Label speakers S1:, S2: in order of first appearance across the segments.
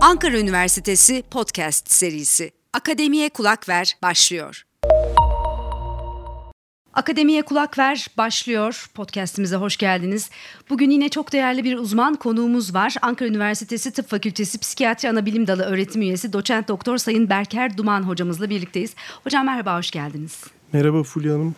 S1: Ankara Üniversitesi Podcast serisi Akademiye Kulak Ver başlıyor. Akademiye Kulak Ver başlıyor. Podcast'imize hoş geldiniz. Bugün yine çok değerli bir uzman konuğumuz var. Ankara Üniversitesi Tıp Fakültesi Psikiyatri Anabilim Dalı öğretim üyesi doçent doktor Sayın Berker Duman hocamızla birlikteyiz. Hocam merhaba, hoş geldiniz.
S2: Merhaba Fulya Hanım.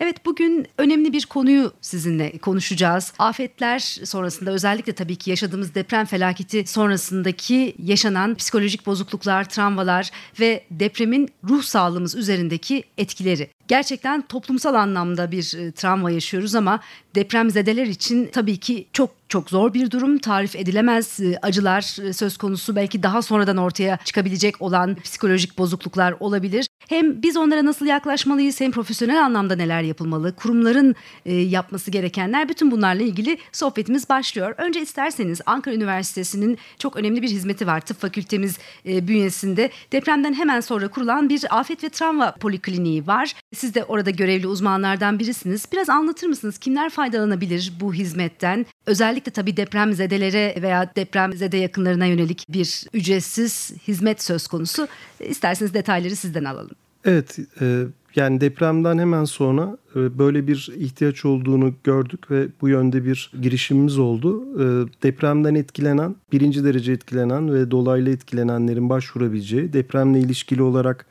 S1: Evet bugün önemli bir konuyu sizinle konuşacağız. Afetler sonrasında özellikle tabii ki yaşadığımız deprem felaketi sonrasındaki yaşanan psikolojik bozukluklar, travmalar ve depremin ruh sağlığımız üzerindeki etkileri. Gerçekten toplumsal anlamda bir e, travma yaşıyoruz ama depremzedeler için tabii ki çok çok zor bir durum. Tarif edilemez e, acılar e, söz konusu. Belki daha sonradan ortaya çıkabilecek olan psikolojik bozukluklar olabilir. Hem biz onlara nasıl yaklaşmalıyız hem profesyonel anlamda neler yapılmalı, kurumların e, yapması gerekenler bütün bunlarla ilgili sohbetimiz başlıyor. Önce isterseniz Ankara Üniversitesi'nin çok önemli bir hizmeti var. Tıp fakültemiz bünyesinde depremden hemen sonra kurulan bir afet ve travma polikliniği var. Siz de orada görevli uzmanlardan birisiniz. Biraz anlatır mısınız? Kimler faydalanabilir bu hizmetten? Özellikle tabii depremzedelere veya depremzede yakınlarına yönelik bir ücretsiz hizmet söz konusu. İsterseniz detayları sizden alalım.
S2: Evet, e, yani depremden hemen sonra e, böyle bir ihtiyaç olduğunu gördük ve bu yönde bir girişimimiz oldu. E, depremden etkilenen, birinci derece etkilenen ve dolaylı etkilenenlerin başvurabileceği, depremle ilişkili olarak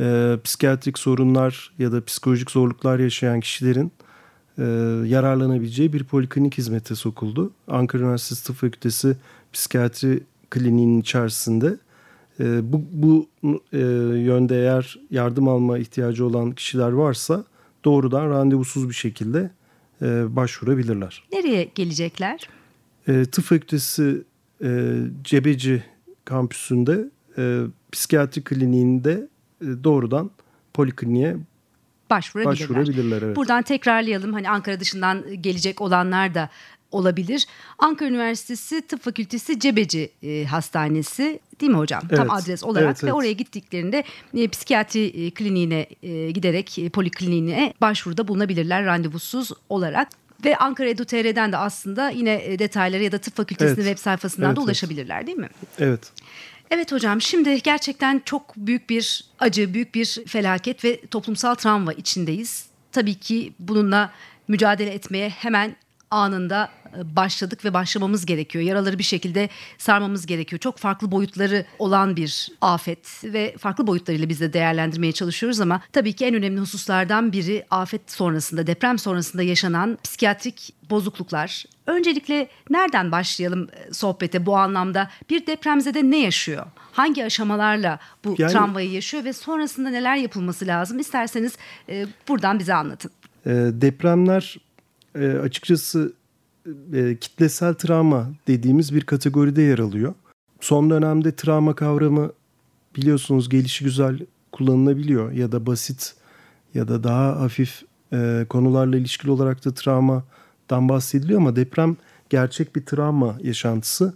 S2: e, psikiyatrik sorunlar ya da psikolojik zorluklar yaşayan kişilerin e, yararlanabileceği bir poliklinik hizmete sokuldu. Ankara Üniversitesi Tıp Fakültesi Psikiyatri Kliniğinin içerisinde. E, bu bu e, yönde eğer yardım alma ihtiyacı olan kişiler varsa doğrudan randevusuz bir şekilde e, başvurabilirler.
S1: Nereye gelecekler?
S2: E, Tıp Fakültesi e, Cebeci kampüsünde e, psikiyatri kliniğinde e, doğrudan polikliniğe
S1: başvurabilirler.
S2: başvurabilirler evet.
S1: Buradan tekrarlayalım hani Ankara dışından gelecek olanlar da olabilir. Ankara Üniversitesi Tıp Fakültesi Cebeci e, Hastanesi değil mi hocam?
S2: Evet.
S1: Tam adres olarak
S2: Evet,
S1: ve
S2: evet.
S1: oraya gittiklerinde e, psikiyatri e, kliniğine e, giderek e, polikliniğine başvuruda bulunabilirler randevusuz olarak. Ve Ankara Edu.tr'den de aslında yine detayları ya da tıp fakültesinin
S2: Evet.
S1: web sayfasından
S2: Evet,
S1: da ulaşabilirler değil mi?
S2: Evet.
S1: Evet hocam şimdi gerçekten çok büyük bir acı, büyük bir felaket ve toplumsal travma içindeyiz. Tabii ki bununla mücadele etmeye hemen anında başladık ve başlamamız gerekiyor. Yaraları bir şekilde sarmamız gerekiyor. Çok farklı boyutları olan bir afet ve farklı boyutlarıyla biz de değerlendirmeye çalışıyoruz ama tabii ki en önemli hususlardan biri afet sonrasında, deprem sonrasında yaşanan psikiyatrik bozukluklar. Öncelikle nereden başlayalım e, sohbete bu anlamda? Bir depremzede ne yaşıyor? Hangi aşamalarla bu
S2: Yani-
S1: travmayı yaşıyor ve sonrasında neler yapılması lazım? İsterseniz e, buradan bize anlatın.
S2: E, depremler e, açıkçası e, kitlesel travma dediğimiz bir kategoride yer alıyor. Son dönemde travma kavramı biliyorsunuz gelişi güzel kullanılabiliyor ya da basit ya da daha hafif e, konularla ilişkili olarak da travmadan bahsediliyor ama deprem gerçek bir travma yaşantısı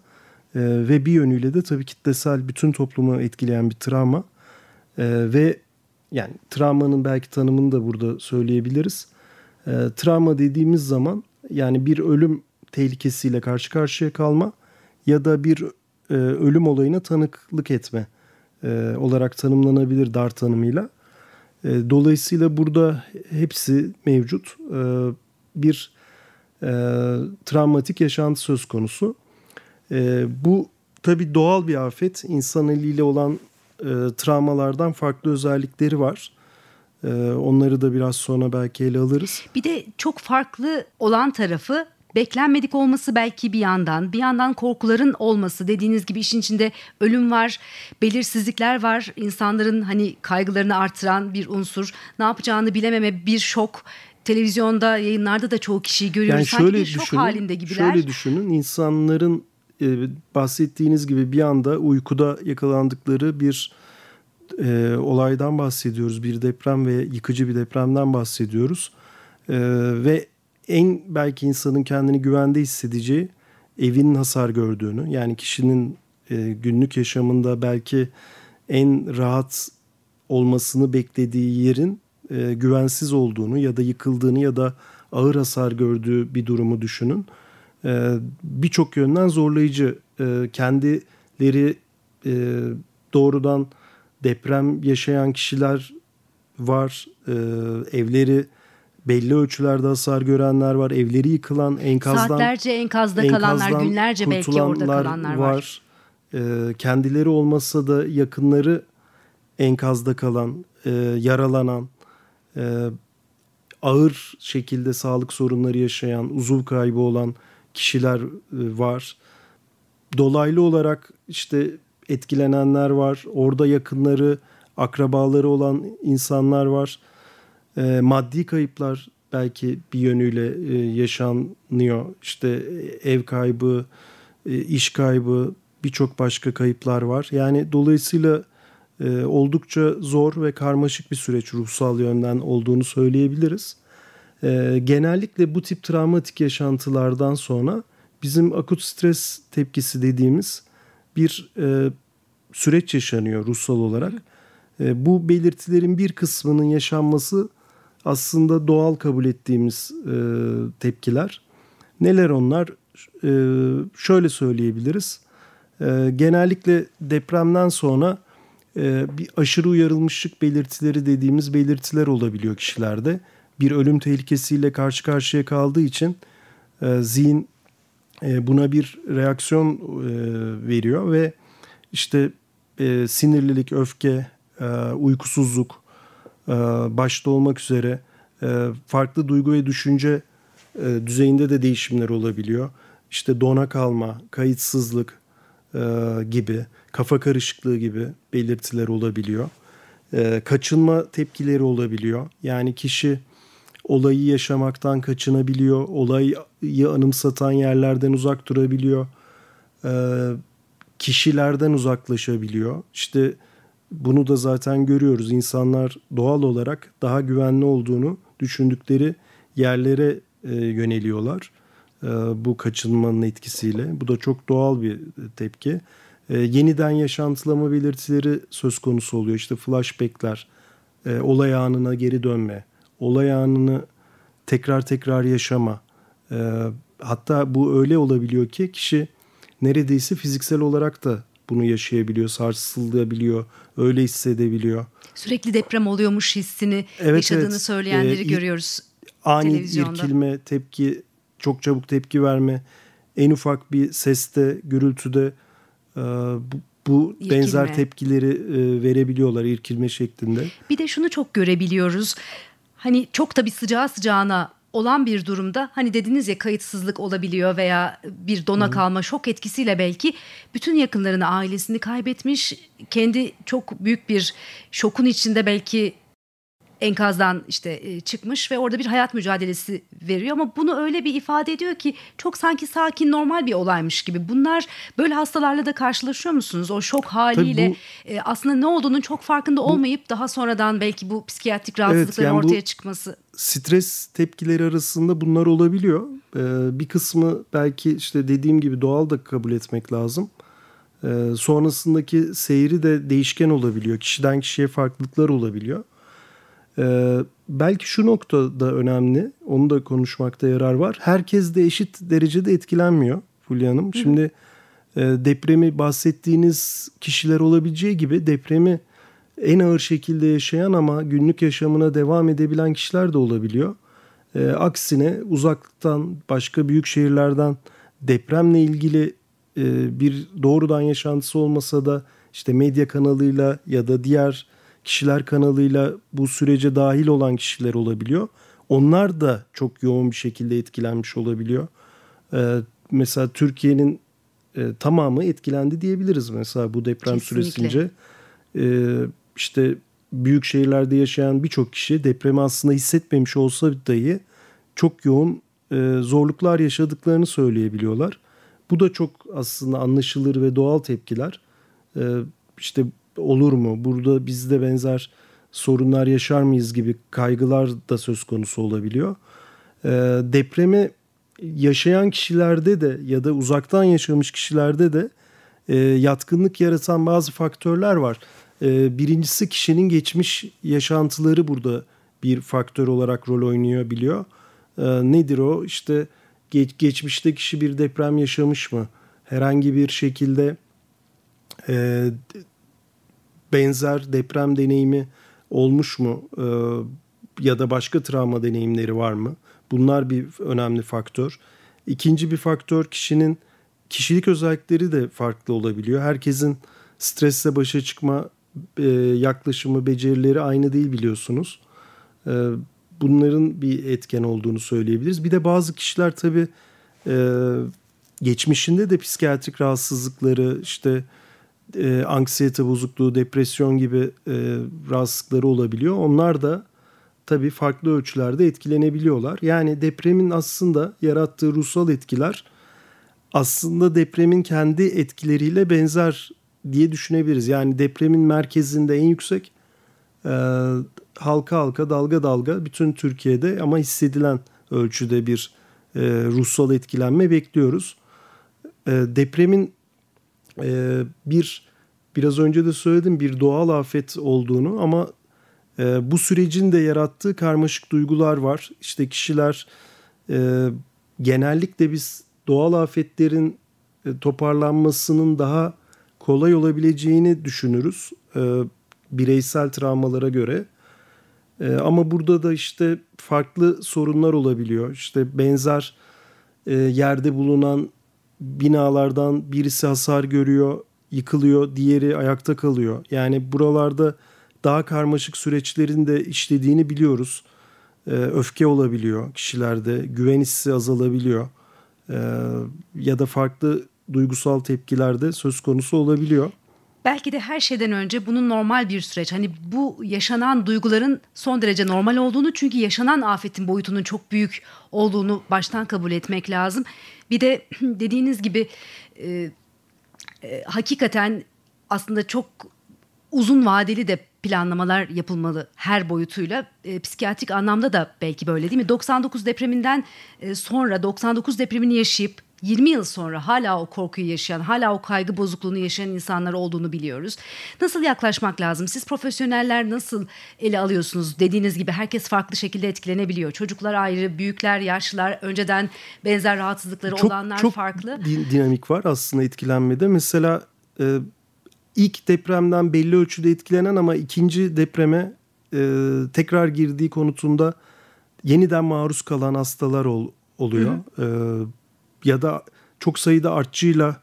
S2: E, ve bir yönüyle de tabii kitlesel bütün toplumu etkileyen bir travma E, ve yani travmanın belki tanımını da burada söyleyebiliriz. E, travma dediğimiz zaman yani bir ölüm tehlikesiyle karşı karşıya kalma ya da bir e, ölüm olayına tanıklık etme e, olarak tanımlanabilir dar tanımıyla. E, dolayısıyla burada hepsi mevcut. E, bir e, travmatik yaşantı söz konusu. E, bu tabii doğal bir afet. İnsan eliyle olan e, travmalardan farklı özellikleri var. E, onları da biraz sonra belki ele alırız.
S1: Bir de çok farklı olan tarafı beklenmedik olması belki bir yandan, bir yandan korkuların olması dediğiniz gibi işin içinde ölüm var, belirsizlikler var, insanların hani kaygılarını artıran bir unsur, ne yapacağını bilememe bir şok. Televizyonda, yayınlarda da çoğu kişiyi görüyoruz.
S2: Yani
S1: Sanki
S2: şöyle
S1: bir şok
S2: düşünün,
S1: halinde gibiler.
S2: şöyle düşünün insanların e, bahsettiğiniz gibi bir anda uykuda yakalandıkları bir e, olaydan bahsediyoruz. Bir deprem ve yıkıcı bir depremden bahsediyoruz. E, ve en belki insanın kendini güvende hissedeceği evinin hasar gördüğünü yani kişinin e, günlük yaşamında belki en rahat olmasını beklediği yerin e, güvensiz olduğunu ya da yıkıldığını ya da ağır hasar gördüğü bir durumu düşünün. E, Birçok yönden zorlayıcı e, kendi Kimileri e, doğrudan deprem yaşayan kişiler var. E, evleri belli ölçülerde hasar görenler var. Evleri yıkılan enkazdan
S1: saatlerce enkazda kalanlar, günlerce belki orada kalanlar var. var.
S2: E, kendileri olmasa da yakınları enkazda kalan, e, yaralanan, e, ağır şekilde sağlık sorunları yaşayan, uzuv kaybı olan kişiler e, var. Dolaylı olarak işte etkilenenler var. Orada yakınları, akrabaları olan insanlar var. E, maddi kayıplar belki bir yönüyle e, yaşanıyor. İşte ev kaybı, e, iş kaybı, birçok başka kayıplar var. Yani dolayısıyla e, oldukça zor ve karmaşık bir süreç ruhsal yönden olduğunu söyleyebiliriz. E, genellikle bu tip travmatik yaşantılardan sonra bizim akut stres tepkisi dediğimiz bir e, süreç yaşanıyor ruhsal olarak. E, bu belirtilerin bir kısmının yaşanması aslında doğal kabul ettiğimiz e, tepkiler. Neler onlar? E, şöyle söyleyebiliriz. E, genellikle depremden sonra e, bir aşırı uyarılmışlık belirtileri dediğimiz belirtiler olabiliyor kişilerde. Bir ölüm tehlikesiyle karşı karşıya kaldığı için e, zihin e, buna bir reaksiyon e, veriyor ve işte e, sinirlilik, öfke, uykusuzluk başta olmak üzere farklı duygu ve düşünce düzeyinde de değişimler olabiliyor. İşte dona kalma, kayıtsızlık gibi, kafa karışıklığı gibi belirtiler olabiliyor. E, kaçınma tepkileri olabiliyor. Yani kişi olayı yaşamaktan kaçınabiliyor, olayı anımsatan yerlerden uzak durabiliyor, kişilerden uzaklaşabiliyor. İşte bunu da zaten görüyoruz. İnsanlar doğal olarak daha güvenli olduğunu düşündükleri yerlere yöneliyorlar. Bu kaçınmanın etkisiyle. Bu da çok doğal bir tepki. Yeniden yaşantılama belirtileri söz konusu oluyor. İşte flashbackler, olay anına geri dönme, olay anını tekrar tekrar yaşama. E, hatta bu öyle olabiliyor ki kişi neredeyse fiziksel olarak da bunu yaşayabiliyor, sarsılabiliyor, öyle hissedebiliyor.
S1: Sürekli deprem oluyormuş hissini evet, yaşadığını evet. söyleyenleri ee, görüyoruz
S2: ani irkilme, tepki, çok çabuk tepki verme, en ufak bir seste, gürültüde e, bu, bu benzer tepkileri e, verebiliyorlar irkilme şeklinde.
S1: Bir de şunu çok görebiliyoruz. Hani çok tabii sıcağı sıcağına olan bir durumda hani dediniz ya kayıtsızlık olabiliyor veya bir dona kalma şok etkisiyle belki bütün yakınlarını ailesini kaybetmiş kendi çok büyük bir şokun içinde belki enkazdan işte e, çıkmış ve orada bir hayat mücadelesi veriyor ama bunu öyle bir ifade ediyor ki çok sanki sakin normal bir olaymış gibi. Bunlar böyle hastalarla da karşılaşıyor musunuz? O şok haliyle bu, e, aslında ne olduğunun çok farkında bu, olmayıp daha sonradan belki bu psikiyatrik rahatsızlıkların evet, yani ortaya çıkması.
S2: Stres tepkileri arasında bunlar olabiliyor. Ee, bir kısmı belki işte dediğim gibi doğal da kabul etmek lazım. Ee, sonrasındaki seyri de değişken olabiliyor. Kişiden kişiye farklılıklar olabiliyor. Ee, belki şu nokta da önemli. Onu da konuşmakta yarar var. Herkes de eşit derecede etkilenmiyor Fulya Hanım. Şimdi e, depremi bahsettiğiniz kişiler olabileceği gibi depremi en ağır şekilde yaşayan ama günlük yaşamına devam edebilen kişiler de olabiliyor. E, aksine uzaktan başka büyük şehirlerden depremle ilgili e, bir doğrudan yaşantısı olmasa da işte medya kanalıyla ya da diğer kişiler kanalıyla bu sürece dahil olan kişiler olabiliyor. Onlar da çok yoğun bir şekilde etkilenmiş olabiliyor. Ee, mesela Türkiye'nin e, tamamı etkilendi diyebiliriz mesela bu deprem Kesinlikle. süresince. Ee, işte büyük şehirlerde yaşayan birçok kişi depremi aslında hissetmemiş olsa dahi çok yoğun e, zorluklar yaşadıklarını söyleyebiliyorlar. Bu da çok aslında anlaşılır ve doğal tepkiler. Ee, işte olur mu? Burada bizde benzer sorunlar yaşar mıyız gibi kaygılar da söz konusu olabiliyor. E, depremi yaşayan kişilerde de ya da uzaktan yaşamış kişilerde de e, yatkınlık yaratan bazı faktörler var. E, birincisi kişinin geçmiş yaşantıları burada bir faktör olarak rol oynuyor biliyor. E, nedir o? İşte geç, geçmişte kişi bir deprem yaşamış mı? Herhangi bir şekilde e, benzer deprem deneyimi olmuş mu e, ya da başka travma deneyimleri var mı? Bunlar bir önemli faktör. İkinci bir faktör kişinin kişilik özellikleri de farklı olabiliyor. Herkesin stresle başa çıkma e, yaklaşımı, becerileri aynı değil biliyorsunuz. E, bunların bir etken olduğunu söyleyebiliriz. Bir de bazı kişiler tabii e, geçmişinde de psikiyatrik rahatsızlıkları, işte e, anksiyete bozukluğu, depresyon gibi e, rahatsızlıkları olabiliyor. Onlar da tabii farklı ölçülerde etkilenebiliyorlar. Yani depremin aslında yarattığı ruhsal etkiler aslında depremin kendi etkileriyle benzer diye düşünebiliriz. Yani depremin merkezinde en yüksek e, halka halka dalga dalga bütün Türkiye'de ama hissedilen ölçüde bir e, ruhsal etkilenme bekliyoruz. E, depremin e, bir biraz önce de söyledim bir doğal afet olduğunu ama e, bu sürecin de yarattığı karmaşık duygular var. İşte kişiler e, genellikle biz doğal afetlerin e, toparlanmasının daha kolay olabileceğini düşünürüz e, bireysel travmalara göre. E, ama burada da işte farklı sorunlar olabiliyor. İşte benzer e, yerde bulunan binalardan birisi hasar görüyor, yıkılıyor, diğeri ayakta kalıyor. Yani buralarda daha karmaşık süreçlerin de işlediğini biliyoruz. E, öfke olabiliyor kişilerde, güven hissi azalabiliyor. E, ya da farklı duygusal tepkiler de söz konusu olabiliyor.
S1: Belki de her şeyden önce bunun normal bir süreç. Hani bu yaşanan duyguların son derece normal olduğunu çünkü yaşanan afetin boyutunun çok büyük olduğunu baştan kabul etmek lazım. Bir de dediğiniz gibi e, e, hakikaten aslında çok uzun vadeli de planlamalar yapılmalı her boyutuyla. E, psikiyatrik anlamda da belki böyle değil mi? 99 depreminden e, sonra 99 depremini yaşayıp 20 yıl sonra hala o korkuyu yaşayan, hala o kaygı bozukluğunu yaşayan insanlar olduğunu biliyoruz. Nasıl yaklaşmak lazım? Siz profesyoneller nasıl ele alıyorsunuz? Dediğiniz gibi herkes farklı şekilde etkilenebiliyor. Çocuklar ayrı, büyükler, yaşlılar, önceden benzer rahatsızlıkları çok, olanlar
S2: çok
S1: farklı.
S2: Çok dinamik var aslında etkilenmede. Mesela e, ilk depremden belli ölçüde etkilenen ama ikinci depreme e, tekrar girdiği konutunda yeniden maruz kalan hastalar ol, oluyor. Hı hı. E, ya da çok sayıda artçıyla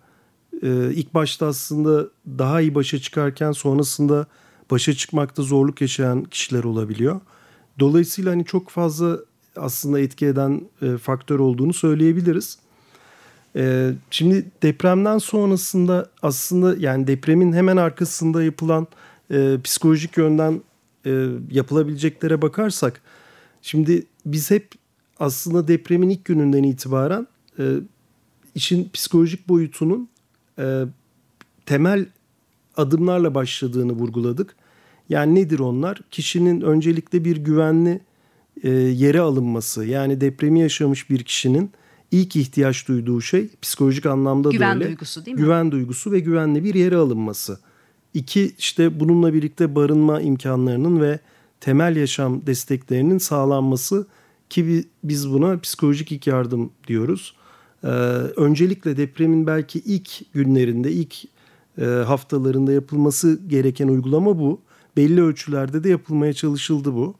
S2: e, ilk başta aslında daha iyi başa çıkarken sonrasında başa çıkmakta zorluk yaşayan kişiler olabiliyor. Dolayısıyla hani çok fazla aslında etki eden e, faktör olduğunu söyleyebiliriz. E, şimdi depremden sonrasında aslında yani depremin hemen arkasında yapılan e, psikolojik yönden e, yapılabileceklere bakarsak şimdi biz hep aslında depremin ilk gününden itibaren e, işin psikolojik boyutunun e, temel adımlarla başladığını vurguladık. Yani nedir onlar? Kişinin öncelikle bir güvenli e, yere alınması. Yani depremi yaşamış bir kişinin ilk ihtiyaç duyduğu şey psikolojik anlamda
S1: güven
S2: da öyle.
S1: Güven duygusu değil mi?
S2: Güven duygusu ve güvenli bir yere alınması. İki işte bununla birlikte barınma imkanlarının ve temel yaşam desteklerinin sağlanması ki biz buna psikolojik ilk yardım diyoruz. Ee, öncelikle depremin belki ilk günlerinde, ilk e, haftalarında yapılması gereken uygulama bu. Belli ölçülerde de yapılmaya çalışıldı bu.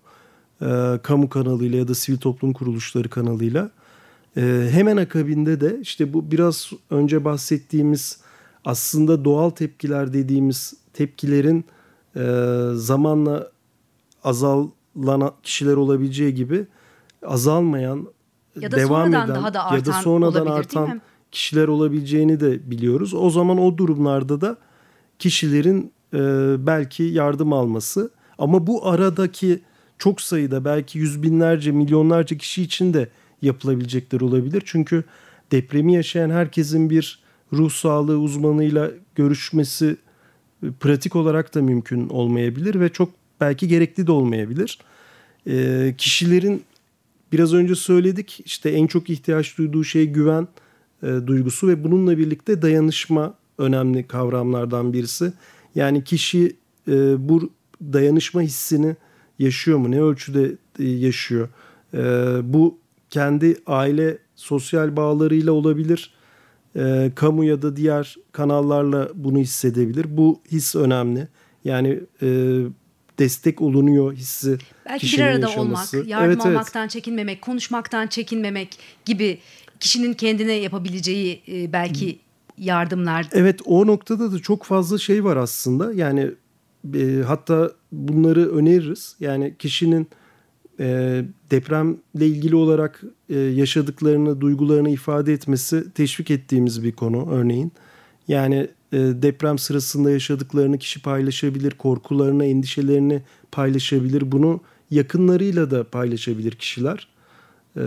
S2: Ee, kamu kanalıyla ya da sivil toplum kuruluşları kanalıyla. Ee, hemen akabinde de işte bu biraz önce bahsettiğimiz aslında doğal tepkiler dediğimiz tepkilerin e, zamanla azalan kişiler olabileceği gibi azalmayan
S1: ya da devam eden daha da artan
S2: ya da sonradan artan kişiler olabileceğini de biliyoruz. O zaman o durumlarda da kişilerin e, belki yardım alması ama bu aradaki çok sayıda belki yüz binlerce milyonlarca kişi için de yapılabilecekler olabilir. Çünkü depremi yaşayan herkesin bir ruh sağlığı uzmanıyla görüşmesi e, pratik olarak da mümkün olmayabilir ve çok belki gerekli de olmayabilir. E, kişilerin biraz önce söyledik işte en çok ihtiyaç duyduğu şey güven e, duygusu ve bununla birlikte dayanışma önemli kavramlardan birisi. Yani kişi e, bu dayanışma hissini yaşıyor mu? Ne ölçüde e, yaşıyor? E, bu kendi aile sosyal bağlarıyla olabilir. e, kamu ya da diğer kanallarla bunu hissedebilir. Bu his önemli. Yani e, destek olunuyor hissi
S1: Belki bir arada yaşaması. olmak, yardım evet, almaktan evet. çekinmemek, konuşmaktan çekinmemek gibi kişinin kendine yapabileceği e, belki yardımlar.
S2: Evet o noktada da çok fazla şey var aslında. Yani e, hatta bunları öneririz. Yani kişinin e, depremle ilgili olarak e, yaşadıklarını, duygularını ifade etmesi teşvik ettiğimiz bir konu örneğin. Yani deprem sırasında yaşadıklarını kişi paylaşabilir, korkularını, endişelerini paylaşabilir. Bunu yakınlarıyla da paylaşabilir kişiler. E,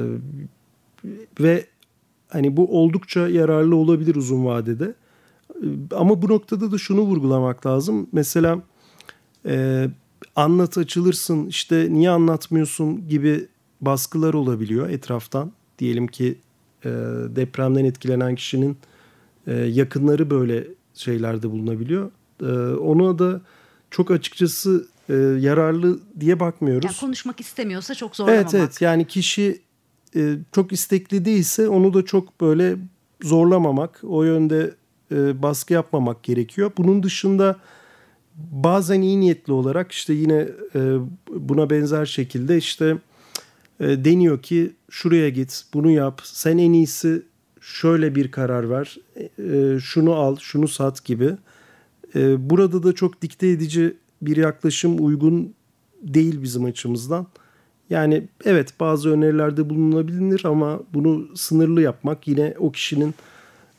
S2: ve hani bu oldukça yararlı olabilir uzun vadede. E, ama bu noktada da şunu vurgulamak lazım. Mesela e, anlat açılırsın işte niye anlatmıyorsun gibi baskılar olabiliyor etraftan. Diyelim ki e, depremden etkilenen kişinin e, yakınları böyle şeylerde bulunabiliyor. E, ona da çok açıkçası e, yararlı diye bakmıyoruz. Yani
S1: konuşmak istemiyorsa çok zorlamamak.
S2: Evet evet yani kişi e, çok istekli değilse onu da çok böyle zorlamamak, o yönde e, baskı yapmamak gerekiyor. Bunun dışında bazen iyi niyetli olarak işte yine e, buna benzer şekilde işte e, deniyor ki şuraya git, bunu yap, sen en iyisi şöyle bir karar ver, e, şunu al, şunu sat gibi. E, burada da çok dikte edici bir yaklaşım uygun değil bizim açımızdan. Yani evet bazı önerilerde bulunabilir ama bunu sınırlı yapmak yine o kişinin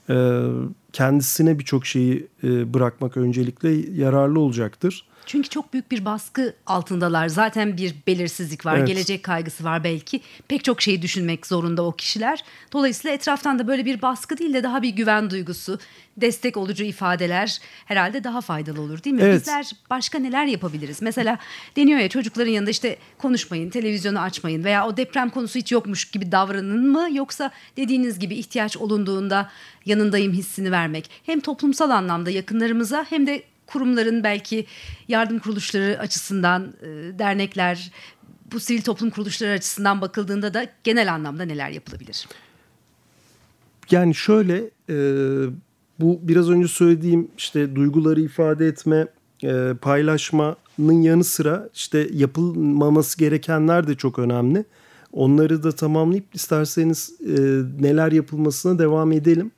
S2: e, kendisine birçok şeyi e, bırakmak öncelikle yararlı olacaktır.
S1: Çünkü çok büyük bir baskı altındalar. Zaten bir belirsizlik var, evet. gelecek kaygısı var belki. Pek çok şeyi düşünmek zorunda o kişiler. Dolayısıyla etraftan da böyle bir baskı değil de daha bir güven duygusu, destek olucu ifadeler herhalde daha faydalı olur değil mi? Evet. Bizler başka neler yapabiliriz? Mesela deniyor ya çocukların yanında işte konuşmayın, televizyonu açmayın veya o deprem konusu hiç yokmuş gibi davranın mı? Yoksa dediğiniz gibi ihtiyaç olunduğunda yanındayım hissini vermek. Hem toplumsal anlamda yakınlarımıza hem de kurumların belki yardım kuruluşları açısından e, dernekler bu sivil toplum kuruluşları açısından bakıldığında da genel anlamda neler yapılabilir?
S2: Yani şöyle e, bu biraz önce söylediğim işte duyguları ifade etme, e, paylaşmanın yanı sıra işte yapılmaması gerekenler de çok önemli. Onları da tamamlayıp isterseniz e, neler yapılmasına devam edelim.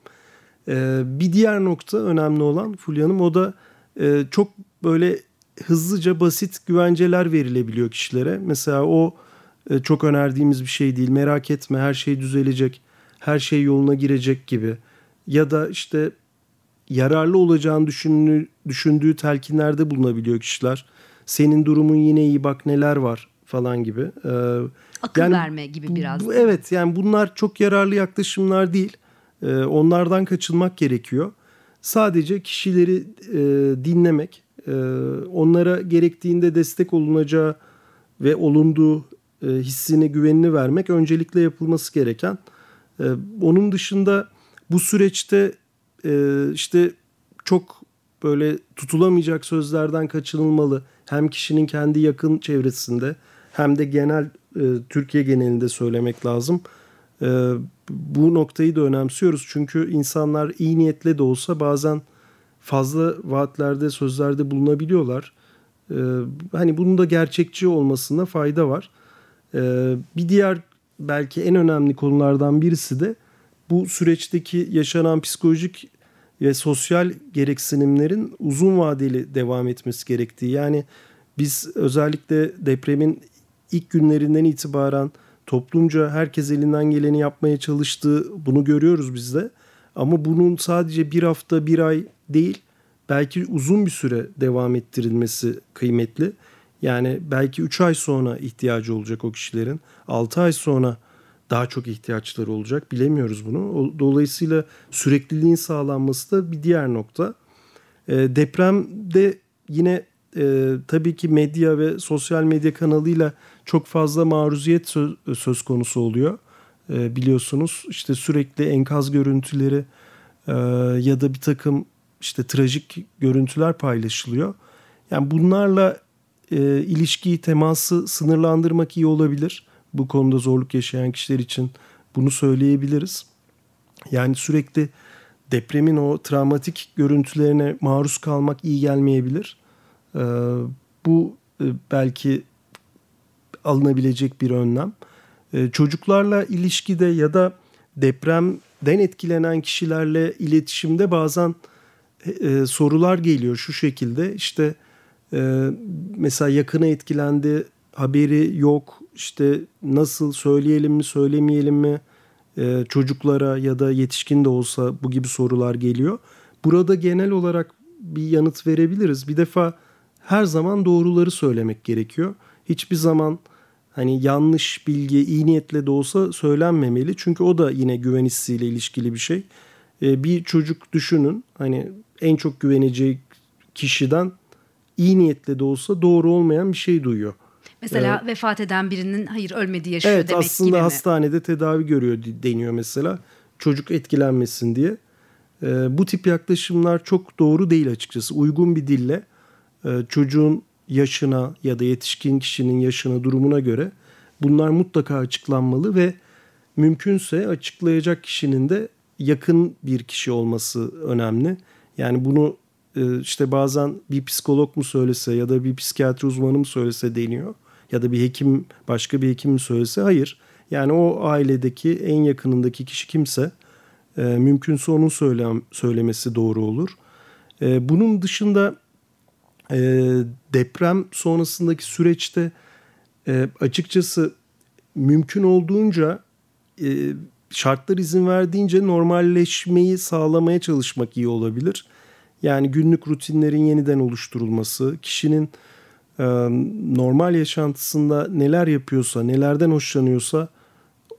S2: E, bir diğer nokta önemli olan Fulya Hanım o da e, çok böyle hızlıca basit güvenceler verilebiliyor kişilere. Mesela o e, çok önerdiğimiz bir şey değil. Merak etme her şey düzelecek, her şey yoluna girecek gibi. Ya da işte yararlı olacağını düşündüğü, düşündüğü telkinlerde bulunabiliyor kişiler. Senin durumun yine iyi bak neler var falan gibi.
S1: Ee, Akıl yani, verme gibi biraz.
S2: Bu, evet yani bunlar çok yararlı yaklaşımlar değil. Ee, onlardan kaçınmak gerekiyor. Sadece kişileri e, dinlemek, e, onlara gerektiğinde destek olunacağı ve olunduğu e, hissini, güvenini vermek öncelikle yapılması gereken. Onun dışında bu süreçte işte çok böyle tutulamayacak sözlerden kaçınılmalı. Hem kişinin kendi yakın çevresinde hem de genel Türkiye genelinde söylemek lazım. E, bu noktayı da önemsiyoruz. Çünkü insanlar iyi niyetle de olsa bazen fazla vaatlerde, sözlerde bulunabiliyorlar. Ee, hani bunun da gerçekçi olmasında fayda var. Ee, bir diğer belki en önemli konulardan birisi de bu süreçteki yaşanan psikolojik ve sosyal gereksinimlerin uzun vadeli devam etmesi gerektiği. Yani biz özellikle depremin ilk günlerinden itibaren toplumca herkes elinden geleni yapmaya çalıştığı bunu görüyoruz biz de. Ama bunun sadece bir hafta bir ay değil belki uzun bir süre devam ettirilmesi kıymetli. Yani belki 3 ay sonra ihtiyacı olacak o kişilerin. 6 ay sonra daha çok ihtiyaçları olacak. Bilemiyoruz bunu. Dolayısıyla sürekliliğin sağlanması da bir diğer nokta. E, depremde yine e, tabii ki medya ve sosyal medya kanalıyla çok fazla maruziyet söz, konusu oluyor. E, biliyorsunuz işte sürekli enkaz görüntüleri e, ya da bir takım işte trajik görüntüler paylaşılıyor. Yani bunlarla e, ilişkiyi, teması sınırlandırmak iyi olabilir. Bu konuda zorluk yaşayan kişiler için bunu söyleyebiliriz. Yani sürekli depremin o travmatik görüntülerine maruz kalmak iyi gelmeyebilir. E, bu e, belki alınabilecek bir önlem. E, çocuklarla ilişkide ya da depremden etkilenen kişilerle iletişimde bazen e, sorular geliyor şu şekilde. İşte e, mesela yakına etkilendi, haberi yok. İşte nasıl söyleyelim mi, söylemeyelim mi? E, çocuklara ya da yetişkin de olsa bu gibi sorular geliyor. Burada genel olarak bir yanıt verebiliriz. Bir defa her zaman doğruları söylemek gerekiyor. Hiçbir zaman hani yanlış bilgi iyi niyetle de olsa söylenmemeli. Çünkü o da yine güven hissiyle ilişkili bir şey. Ee, bir çocuk düşünün hani en çok güveneceği kişiden iyi niyetle de olsa doğru olmayan bir şey duyuyor.
S1: Mesela ee, vefat eden birinin hayır ölmedi yaşıyor
S2: evet,
S1: demek
S2: aslında
S1: gibi mi?
S2: hastanede tedavi görüyor deniyor mesela. Çocuk etkilenmesin diye. Ee, bu tip yaklaşımlar çok doğru değil açıkçası. Uygun bir dille e, çocuğun yaşına ya da yetişkin kişinin yaşına durumuna göre bunlar mutlaka açıklanmalı ve mümkünse açıklayacak kişinin de yakın bir kişi olması önemli. Yani bunu e, işte bazen bir psikolog mu söylese ya da bir psikiyatri uzmanı mı söylese deniyor. Ya da bir hekim başka bir hekim mi söylese hayır. Yani o ailedeki en yakınındaki kişi kimse e, mümkünse onun söylem, söylemesi doğru olur. E, bunun dışında e, deprem sonrasındaki süreçte e, açıkçası mümkün olduğunca e, şartlar izin verdiğince normalleşmeyi sağlamaya çalışmak iyi olabilir. Yani günlük rutinlerin yeniden oluşturulması, kişinin e, normal yaşantısında neler yapıyorsa, nelerden hoşlanıyorsa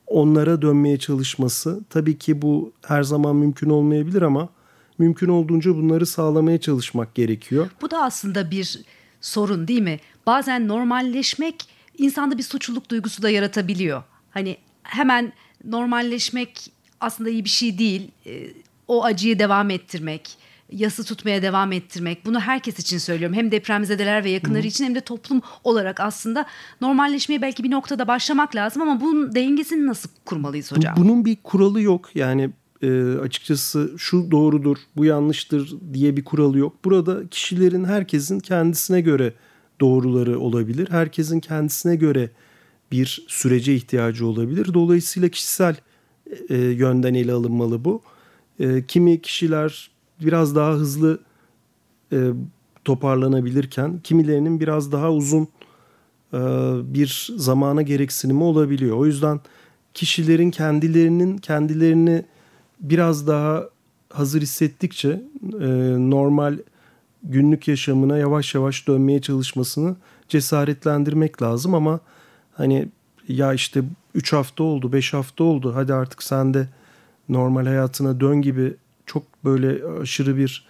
S2: onlara dönmeye çalışması. Tabii ki bu her zaman mümkün olmayabilir ama mümkün olduğunca bunları sağlamaya çalışmak gerekiyor.
S1: Bu da aslında bir sorun değil mi? Bazen normalleşmek insanda bir suçluluk duygusu da yaratabiliyor. Hani hemen normalleşmek aslında iyi bir şey değil. Ee, o acıyı devam ettirmek, yası tutmaya devam ettirmek. Bunu herkes için söylüyorum. Hem depremzedeler ve yakınları Hı. için hem de toplum olarak aslında normalleşmeye belki bir noktada başlamak lazım ama bunun dengesini nasıl kurmalıyız hocam?
S2: Bunun bir kuralı yok. Yani e, açıkçası şu doğrudur, bu yanlıştır diye bir kuralı yok. Burada kişilerin herkesin kendisine göre doğruları olabilir. Herkesin kendisine göre bir sürece ihtiyacı olabilir. Dolayısıyla kişisel e, yönden ele alınmalı bu. E, kimi kişiler biraz daha hızlı e, toparlanabilirken kimilerinin biraz daha uzun e, bir zamana gereksinimi olabiliyor. O yüzden kişilerin kendilerinin kendilerini biraz daha hazır hissettikçe e, normal günlük yaşamına yavaş yavaş dönmeye çalışmasını cesaretlendirmek lazım ama hani ya işte 3 hafta oldu 5 hafta oldu hadi artık sen de normal hayatına dön gibi çok böyle aşırı bir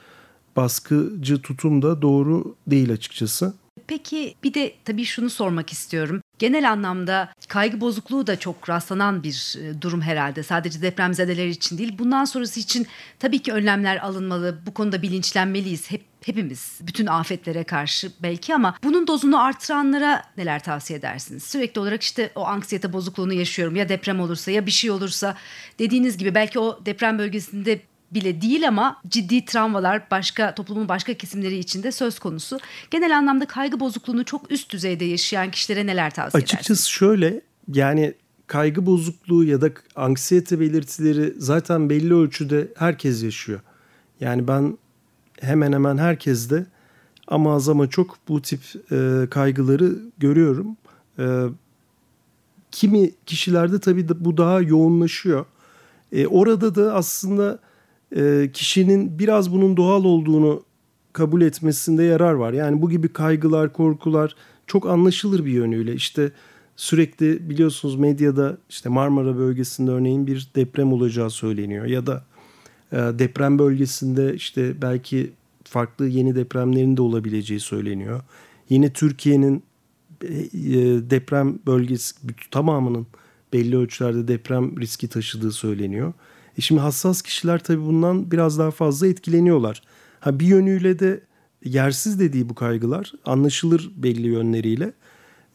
S2: baskıcı tutum da doğru değil açıkçası.
S1: Peki bir de tabii şunu sormak istiyorum. Genel anlamda kaygı bozukluğu da çok rastlanan bir e, durum herhalde. Sadece depremzedeler için değil. Bundan sonrası için tabii ki önlemler alınmalı. Bu konuda bilinçlenmeliyiz. Hep hepimiz bütün afetlere karşı belki ama bunun dozunu artıranlara neler tavsiye edersiniz? Sürekli olarak işte o anksiyete bozukluğunu yaşıyorum ya deprem olursa ya bir şey olursa dediğiniz gibi belki o deprem bölgesinde bile değil ama ciddi travmalar başka toplumun başka kesimleri içinde söz konusu. Genel anlamda kaygı bozukluğunu çok üst düzeyde yaşayan kişilere neler tavsiye
S2: Açıkçası şöyle yani kaygı bozukluğu ya da anksiyete belirtileri zaten belli ölçüde herkes yaşıyor. Yani ben hemen hemen herkeste ama az ama çok bu tip e, kaygıları görüyorum. E, kimi kişilerde tabii bu daha yoğunlaşıyor. E, orada da aslında e, kişinin biraz bunun doğal olduğunu kabul etmesinde yarar var. Yani bu gibi kaygılar, korkular çok anlaşılır bir yönüyle. İşte sürekli biliyorsunuz medyada işte Marmara bölgesinde örneğin bir deprem olacağı söyleniyor ya da e, deprem bölgesinde işte belki farklı yeni depremlerin de olabileceği söyleniyor. Yine Türkiye'nin e, deprem bölgesi tamamının belli ölçülerde deprem riski taşıdığı söyleniyor. E şimdi hassas kişiler tabii bundan biraz daha fazla etkileniyorlar. Ha bir yönüyle de yersiz dediği bu kaygılar anlaşılır belli yönleriyle.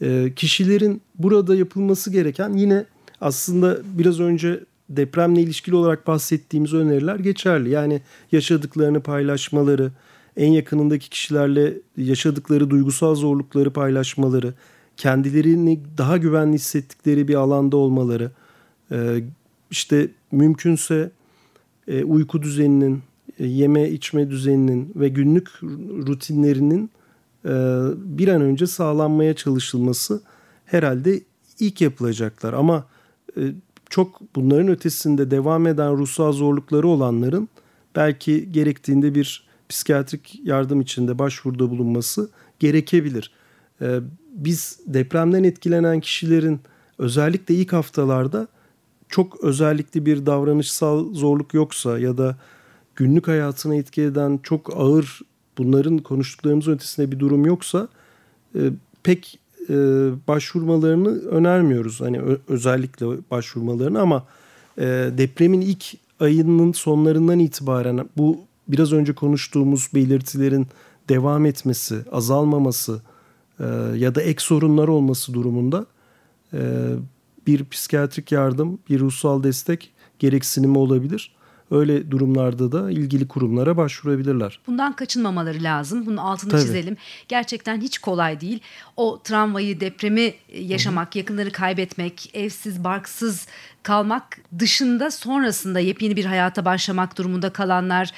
S2: E, kişilerin burada yapılması gereken yine aslında biraz önce depremle ilişkili olarak bahsettiğimiz öneriler geçerli. Yani yaşadıklarını paylaşmaları, en yakınındaki kişilerle yaşadıkları duygusal zorlukları paylaşmaları, kendilerini daha güvenli hissettikleri bir alanda olmaları, e, işte mümkünse e, uyku düzeninin, e, yeme içme düzeninin ve günlük rutinlerinin bir an önce sağlanmaya çalışılması herhalde ilk yapılacaklar. Ama çok bunların ötesinde devam eden ruhsal zorlukları olanların belki gerektiğinde bir psikiyatrik yardım içinde başvuruda bulunması gerekebilir. Biz depremden etkilenen kişilerin özellikle ilk haftalarda çok özellikle bir davranışsal zorluk yoksa ya da günlük hayatına etki eden çok ağır bunların konuştuklarımız ötesinde bir durum yoksa e, pek e, başvurmalarını önermiyoruz. Hani özellikle başvurmalarını ama e, depremin ilk ayının sonlarından itibaren bu biraz önce konuştuğumuz belirtilerin devam etmesi, azalmaması e, ya da ek sorunlar olması durumunda e, bir psikiyatrik yardım, bir ruhsal destek gereksinimi olabilir. Öyle durumlarda da ilgili kurumlara başvurabilirler.
S1: Bundan kaçınmamaları lazım. Bunun altını
S2: Tabii.
S1: çizelim. Gerçekten hiç kolay değil. O travmayı, depremi yaşamak, Hı-hı. yakınları kaybetmek, evsiz, barksız kalmak dışında sonrasında yepyeni bir hayata başlamak durumunda kalanlar,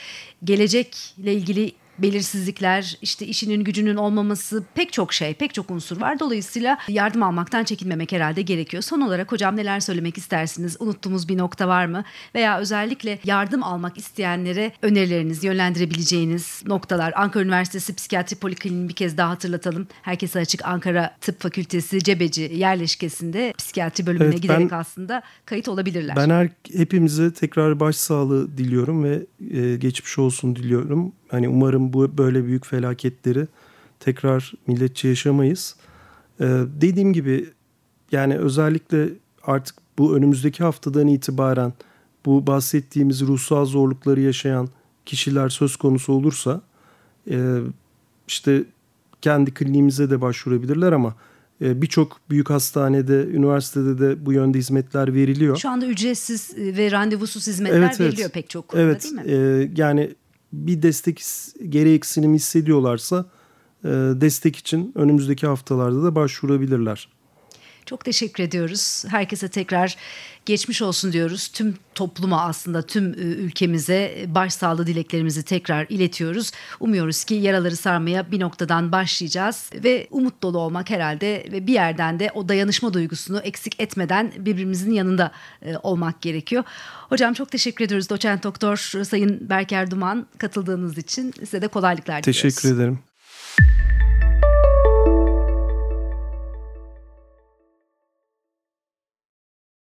S1: gelecekle ilgili belirsizlikler, işte işinin gücünün olmaması pek çok şey, pek çok unsur var. Dolayısıyla yardım almaktan çekinmemek herhalde gerekiyor. Son olarak hocam neler söylemek istersiniz? Unuttuğumuz bir nokta var mı? Veya özellikle yardım almak isteyenlere önerileriniz, yönlendirebileceğiniz noktalar. Ankara Üniversitesi Psikiyatri Polikliniğini bir kez daha hatırlatalım. Herkese açık Ankara Tıp Fakültesi Cebeci yerleşkesinde psikiyatri bölümüne evet, giderek ben, aslında kayıt olabilirler.
S2: Ben her, hepimize tekrar başsağlığı diliyorum ve e, geçmiş olsun diliyorum. Hani umarım bu böyle büyük felaketleri tekrar milletçe yaşamayız. Ee, dediğim gibi yani özellikle artık bu önümüzdeki haftadan itibaren bu bahsettiğimiz ruhsal zorlukları yaşayan kişiler söz konusu olursa e, işte kendi kliniğimize de başvurabilirler ama e, birçok büyük hastanede, üniversitede de bu yönde hizmetler veriliyor.
S1: Şu anda ücretsiz ve randevusuz hizmetler evet, veriliyor evet. pek çok konuda
S2: evet,
S1: değil mi?
S2: E, yani bir destek gereksinimi hissediyorlarsa e, destek için önümüzdeki haftalarda da başvurabilirler.
S1: Çok teşekkür ediyoruz. Herkese tekrar geçmiş olsun diyoruz. Tüm topluma aslında tüm e, ülkemize başsağlığı dileklerimizi tekrar iletiyoruz. Umuyoruz ki yaraları sarmaya bir noktadan başlayacağız ve umut dolu olmak herhalde ve bir yerden de o dayanışma duygusunu eksik etmeden birbirimizin yanında e, olmak gerekiyor. Hocam çok teşekkür ediyoruz doçent doktor Sayın Berker Duman katıldığınız için size de kolaylıklar
S2: diliyoruz. Teşekkür ederim.